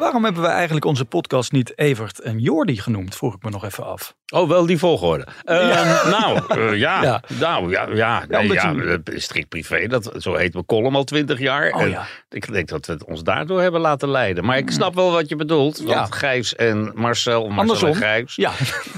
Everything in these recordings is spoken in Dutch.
Waarom hebben we eigenlijk onze podcast niet Evert en Jordi genoemd? Vroeg ik me nog even af. Oh, wel die volgorde. Uh, Nou, uh, ja, Ja. Nou, ja, ja, nee, omdat ja, je- eh, strikt privé. Dat, zo heet mijn column al twintig jaar. Oh, en ja. Ik denk dat we het ons daardoor hebben laten leiden. Maar ik snap wel wat je bedoelt. Want Ja. Gijs en Marcel, Marcel Andersom. en Gijs, Ja.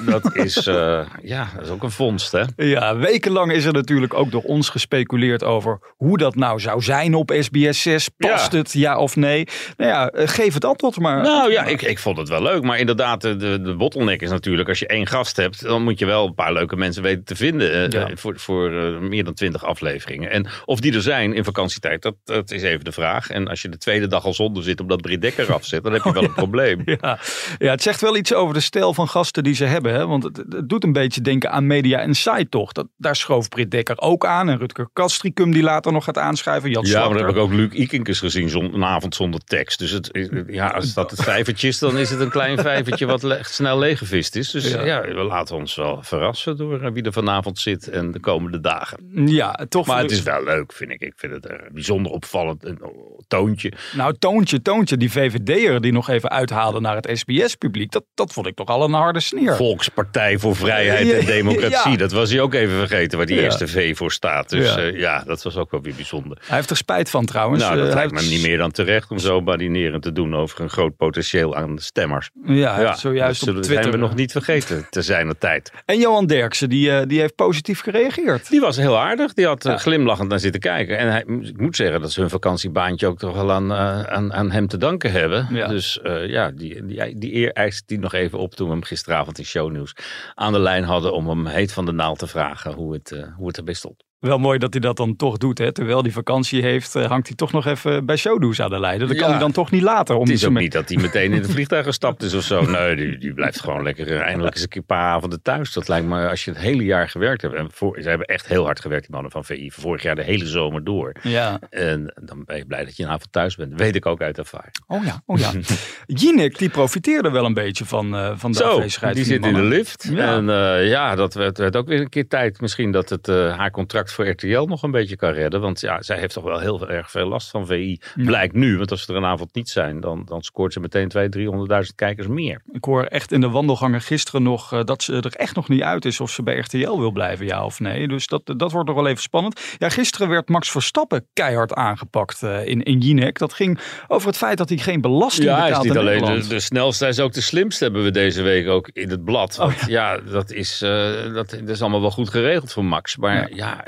dat, is, eh, ja, dat is ook een vondst, hè? ja, wekenlang is er natuurlijk ook door ons gespeculeerd over hoe dat nou zou zijn op SBS 6. Past het, ja of nee? Nou ja, geef het antwoord maar. Nou ja, ik, ik vond het wel leuk. Maar inderdaad, de, de, bottleneck is natuurlijk... als je één gast hebt, dan moet je wel een paar leuke mensen weten te vinden... eh, Ja. eh, voor, voor eh, meer dan twintig afleveringen. En of die er zijn in vakantietijd, dat, dat is even de vraag. En als je de tweede dag al zonder zit omdat Brit Dekker afzet... dan heb je wel een probleem. Ja, ja, het zegt wel iets over de stijl van gasten die ze hebben. Hè? Want het, het doet een beetje denken aan Media Insight toch? Dat, daar schoof Britt Dekker ook aan. En Rutger Kastricum die later nog gaat aanschrijven. Ja, maar dan heb ik ook Luc Ikinkes gezien zon, een avond zonder tekst. Dus het, ja, als dat het vijvertje is, dan is het een klein vijvertje wat le- snel leeggevist is. Dus Ja. ja. we laten ons wel verrassen door eh, wie er vanavond zit en de komende dagen. Ja, toch. Maar het is wel leuk, vind ik. Ik vind het een bijzonder opvallend een oh, toontje. Nou, Toontje, Toontje, die VVD'er die nog even uithaalde naar het SBS-publiek. Dat, dat vond ik toch al een harde sneer. Volkspartij voor Vrijheid en Democratie. ja. Dat was hij ook even vergeten, waar die eerste V voor staat. Dus Ja. ja. dat was ook wel weer bijzonder. Hij heeft er spijt van trouwens. nou, dat Eh, lijkt hij me niet meer dan terecht om zo badinerend te doen over een groot potentieel aan stemmers. Ja, zojuist op Twitter. zijn we nog niet vergeten te zijn de tijd. En Johan Derksen, die, eh, die heeft positief gereageerd. Die was heel aardig. Die had eh, Ja. glimlachend naar zitten kijken. En hij, ik moet zeggen dat ze hun vakantiebaantje ook toch wel aan, eh, aan, aan hem te danken hebben. Ja. Dus eh, ja, die, die, die eer eiste die nog even op toen we hem gisteravond in shownieuws aan de lijn hadden. Om hem heet van de naald te vragen hoe het, eh, hoe het erbij stond. Wel mooi dat hij dat dan toch doet. Hè? Terwijl hij vakantie heeft, eh, hangt hij toch nog even bij showdoes aan de lijn. Dat kan hij dan toch niet laten. Om Het is ook met- niet dat hij meteen in het vliegtuig gestapt is of zo. Nee, die, die blijft gewoon lekker eh, eindelijk eens een keer een paar avonden thuis. Dat lijkt me als je het hele jaar gewerkt hebt. En voor, ze hebben echt heel hard gewerkt, die mannen van VI. Vorig jaar de hele zomer door. Ja. En dan ben je blij dat je een avond thuis bent. Weet ik ook uit ervaring. Oh ja, oh ja. Jinek, die profiteerde wel een beetje van, eh, van de Zo, afwezigheid die zit in de lift. Ja. En ja, dat werd, werd ook weer een keer tijd misschien dat het haar contract voor RTL nog een beetje kan redden. Want ja, zij heeft toch wel heel erg veel last van VI. Blijkt nu, want als ze er een avond niet zijn, dan, dan scoort ze meteen 200.000, 300.000 kijkers meer. Ik hoor echt in de wandelgangen gisteren nog eh, dat ze er echt nog niet uit is of ze bij RTL wil blijven, ja of nee. Dus dat, dat wordt nog wel even spannend. Ja, gisteren werd Max Verstappen keihard aangepakt eh, in, in Jinek. Dat ging over het feit dat hij geen belasting Ja, hij is niet alleen Nederland. de, de snelste, hij is ook de slimste, hebben we deze week ook in het blad. Oh, Want ja. dat, is, eh, dat, dat is allemaal wel goed geregeld voor Max. Maar ja,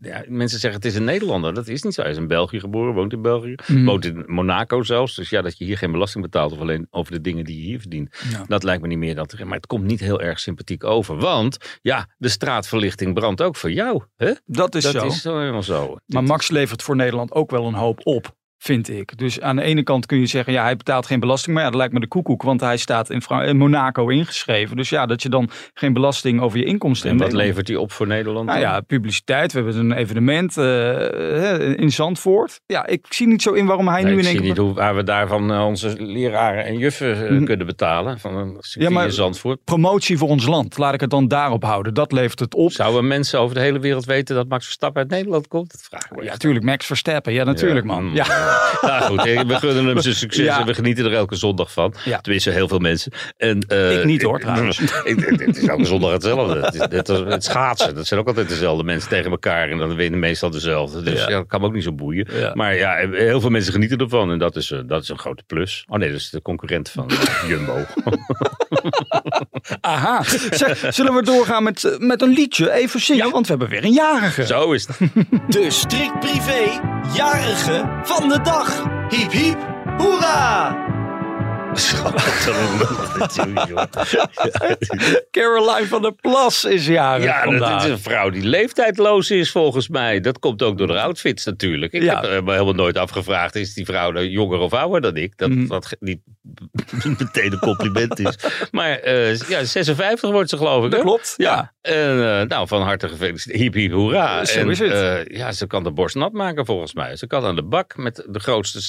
ja, mensen zeggen het is een Nederlander. Dat is niet zo. Hij is in België geboren, woont in België. Mhm. Woont in Monaco zelfs. Dus ja, dat je hier geen belasting betaalt of alleen over de dingen die je hier verdient. Ja. Dat lijkt me niet meer dan terecht. Maar het komt niet heel erg sympathiek over. Want ja, de straatverlichting brandt ook voor jou. Hè? Dat is Dat zo. is zo helemaal zo. Maar Max levert voor Nederland ook wel een hoop op. Vind ik. Dus aan de ene kant kun je zeggen, ja, hij betaalt geen belasting. Maar ja, dat lijkt me de koekoek, want hij staat in, in Monaco ingeschreven. Dus ja, dat je dan geen belasting over je inkomsten En wat levert hij op voor Nederland? Nou ja, publiciteit. We hebben een evenement eh, in Zandvoort. Ja, ik zie niet zo in waarom hij Nee, nu ik in één zie keer... niet hoe waar we daarvan eh, onze leraren en juffen eh, Mhm. kunnen betalen. Van een Ja, maar- in Zandvoort. Promotie voor ons land. Laat ik het dan daarop houden. Dat levert het op. Zouden mensen over de hele wereld weten dat Max Verstappen uit Nederland komt? Dat vragen we Ja, natuurlijk. Max Verstappen. Ja, natuurlijk, Ja, man. mm. Ja. Nou goed, eh, we gunnen hem zijn succes Ja. en we genieten er elke zondag van. Ja. Tenminste, heel veel mensen. En, eh, Ik niet, hoor, trouwens. Het is elke zondag hetzelfde. Het, is, het, is- het schaatsen, dat zijn ook altijd dezelfde mensen tegen elkaar. En dan winnen meestal dezelfde. Dus Ja. dat kan me ook niet zo boeien. Maar ja, heel veel mensen genieten ervan. En dat is, eh, dat is een grote plus. Oh nee, dat is de concurrent van eh, Jumbo. Aha. Zeg, zullen we doorgaan met, eh, met een liedje? Even zingen, want we hebben weer een jarige. Zo is het. De strikt privé jarige van de dag. Hiep hiep, hoera! Caroline van der Plas is jarig Ja, vandaag. dat is een vrouw die leeftijdloos is volgens mij. Dat komt ook door de outfits natuurlijk. Ik Ja. heb me helemaal nooit afgevraagd, is die vrouw nou jonger of ouder dan ik? Dat, Mhm. dat, die meteen een compliment is. Maar eh, ja, 56 wordt ze geloof ik. Dat hè? klopt, ja. En, eh, nou, van harte gefeliciteerd. Hiep, hiep, hoera. Zo en, is het. eh, ja, ze kan de borst nat maken volgens mij. Ze kan aan de bak met de grootste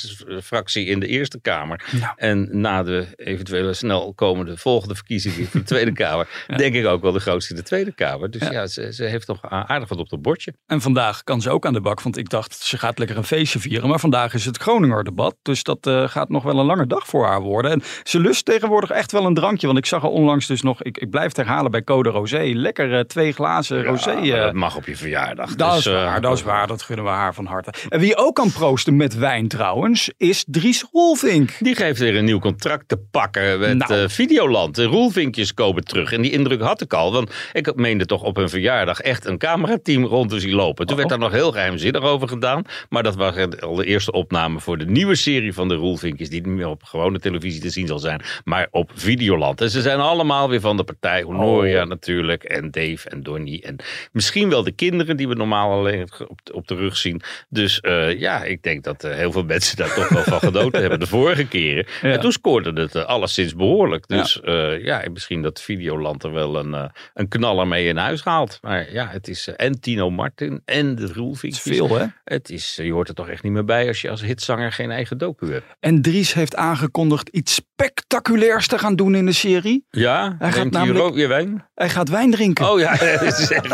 fractie in de Eerste Kamer. Ja. En na de eventuele snel komende volgende verkiezingen voor de Tweede Kamer, denk ik ook wel de grootste in de Tweede Kamer. Dus ja, ze, ze heeft toch aardig wat op het bordje. En vandaag kan ze ook aan de bak, want ik dacht ze gaat lekker een feestje vieren. Maar vandaag is het Groninger debat, dus dat gaat nog wel een lange dag voor haar worden. En ze lust tegenwoordig echt wel een drankje, want ik zag er onlangs dus nog, ik, ik blijf het herhalen bij Code Rosé, lekker eh, twee glazen rosé. Ja, eh, dat mag op je verjaardag. dat Dus, is eh, waar, dat is waar. Dat gunnen we haar van harte. En wie ook kan proosten met wijn trouwens, is Dries Rolvink. Die geeft weer een nieuw contract te pakken met Nou. Videoland. De roelvinkjes komen terug. En die indruk had ik al. Want ik meende toch op een verjaardag echt een camerateam rond te zien lopen. Toen werd Oh. daar nog heel geheimzinnig over gedaan. Maar dat was al de eerste opname voor de nieuwe serie van de roelvinkjes. Die niet meer op gewone televisie te zien zal zijn. Maar op Videoland. En ze zijn allemaal weer van de partij. Honoria Oh. natuurlijk. En Dave en Donnie. En misschien wel de kinderen die we normaal alleen op, op de rug zien. Dus eh, ja, ik denk dat eh, heel veel mensen daar toch wel van genoten hebben de vorige keren. Ja. En toen scoorde het uh, alleszins behoorlijk. Dus ja, ja misschien dat Videoland er wel een, een knaller mee in huis haalt. Maar ja, het is en Tino Martin en de Roelvink. Het is veel hè? Het is, je hoort er toch echt niet meer bij als je als hitzanger geen eigen docu hebt. En Dries heeft aangekondigd iets spectaculairs te gaan doen in de serie. Ja, hij gaat namelijk ook weer wijn? Hij gaat wijn drinken. Oh ja, dat is echt...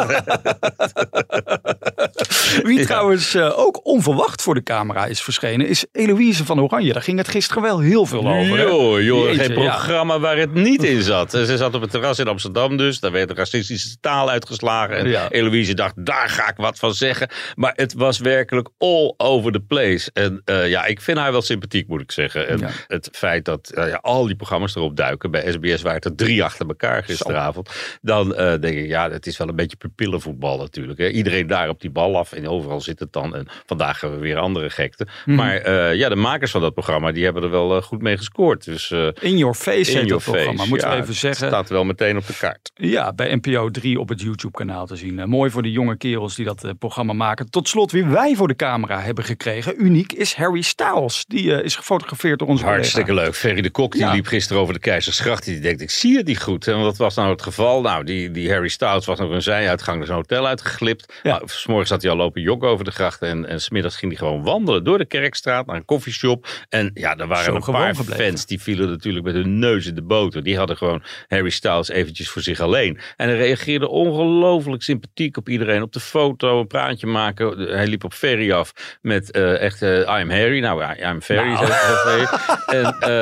Wie ja. trouwens uh, ook onverwacht voor de camera is verschenen, is Eloïse van Oranje. Daar ging het gisteren wel heel veel over. Joh, joh, geen programma ja. waar het niet in zat. Ze zat op het terras in Amsterdam dus. Daar werd racistische taal uitgeslagen. En ja. Eloïse dacht, daar ga ik wat van zeggen. Maar het was werkelijk all over the place. En uh, ja, ik vind haar wel sympathiek, moet ik zeggen. En het feit dat uh, ja, al die programma's erop duiken. Bij SBS waren het er drie achter elkaar gisteravond. Dan uh, denk ik, ja, het is wel een beetje pupillenvoetbal natuurlijk. Hè. Iedereen daar op die bal af en overal zit het dan. En vandaag hebben we weer andere gekte. Mm. Maar uh, ja, de makers van dat programma, die hebben er wel goed mee gescoord. Dus, in your face in heet dat programma, moeten ja, we even zeggen. staat wel meteen op de kaart. Ja, bij NPO 3 op het YouTube-kanaal te zien. mooi voor de jonge kerels die dat programma maken. Tot slot, wie wij voor de camera hebben gekregen, uniek, is Harry Styles. Die is gefotografeerd door onze Hartstikke collega. leuk. Ferry de Kok, die ja. liep gisteren over de Keizersgracht. Die denkt, ik zie het niet goed. En wat was nou het geval? Nou, die, die Harry Styles was nog een zijuitgang, dus een hotel uitgeglipt. Ja. Nou, S'morgens had hij al lopen joggen over de gracht. En, en smiddags ging hij gewoon wandelen door de Kerkstraat naar een koffieshop. En ja, er waren Zo een paar gebleven. fans die vielen natuurlijk met hun neus in de boter. Die hadden gewoon Harry Styles eventjes voor zich alleen. En hij reageerde ongelooflijk sympathiek op iedereen. Op de foto, een praatje maken. Hij liep op Ferry af met uh, echt uh, I'm Harry. Nou, I'm Ferry. Nou. en uh,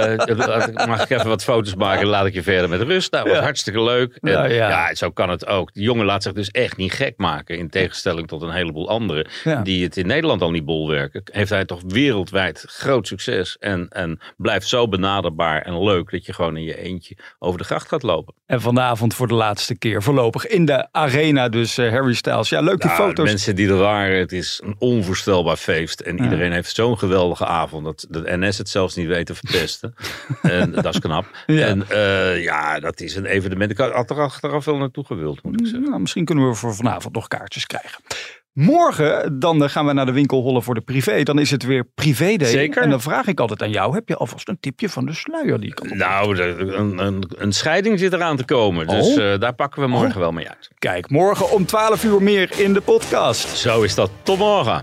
mag ik even wat foto's maken, laat ik je verder met rust. Dat was ja. hartstikke leuk. En, ja, zo kan het ook. Die jongen laat zich dus echt niet gek maken. In tegenstelling tot een heleboel anderen die het in Nederland al niet bolwerken. Heeft hij toch wereldwijd groot succes. En, en blijft zo benaderbaar en leuk dat je gewoon in je eentje over de gracht gaat lopen. En vanavond voor de laatste keer voorlopig in de arena dus uh, Harry Styles. Ja, leuk die nou, foto's. Mensen die er waren, het is een onvoorstelbaar feest. En ja. iedereen heeft zo'n geweldige avond dat de NS het zelfs niet weet te verpesten. En dat is knap. Ja. En uh, ja, dat is een evenement. Ik had er achteraf wel naartoe gewild, moet ik zeggen. Nou, misschien kunnen we voor vanavond nog kaartjes krijgen. Morgen dan gaan we naar de winkel hollen voor de privé. Dan is het weer privé day. Zeker. En dan vraag ik altijd aan jou. Heb je alvast een tipje van de sluier die kan Nou, een, een, een, scheiding zit eraan te komen. Dus oh. uh, daar pakken we morgen oh. wel mee uit. Kijk, morgen om 12 uur meer in de podcast. Zo is dat. Tot morgen.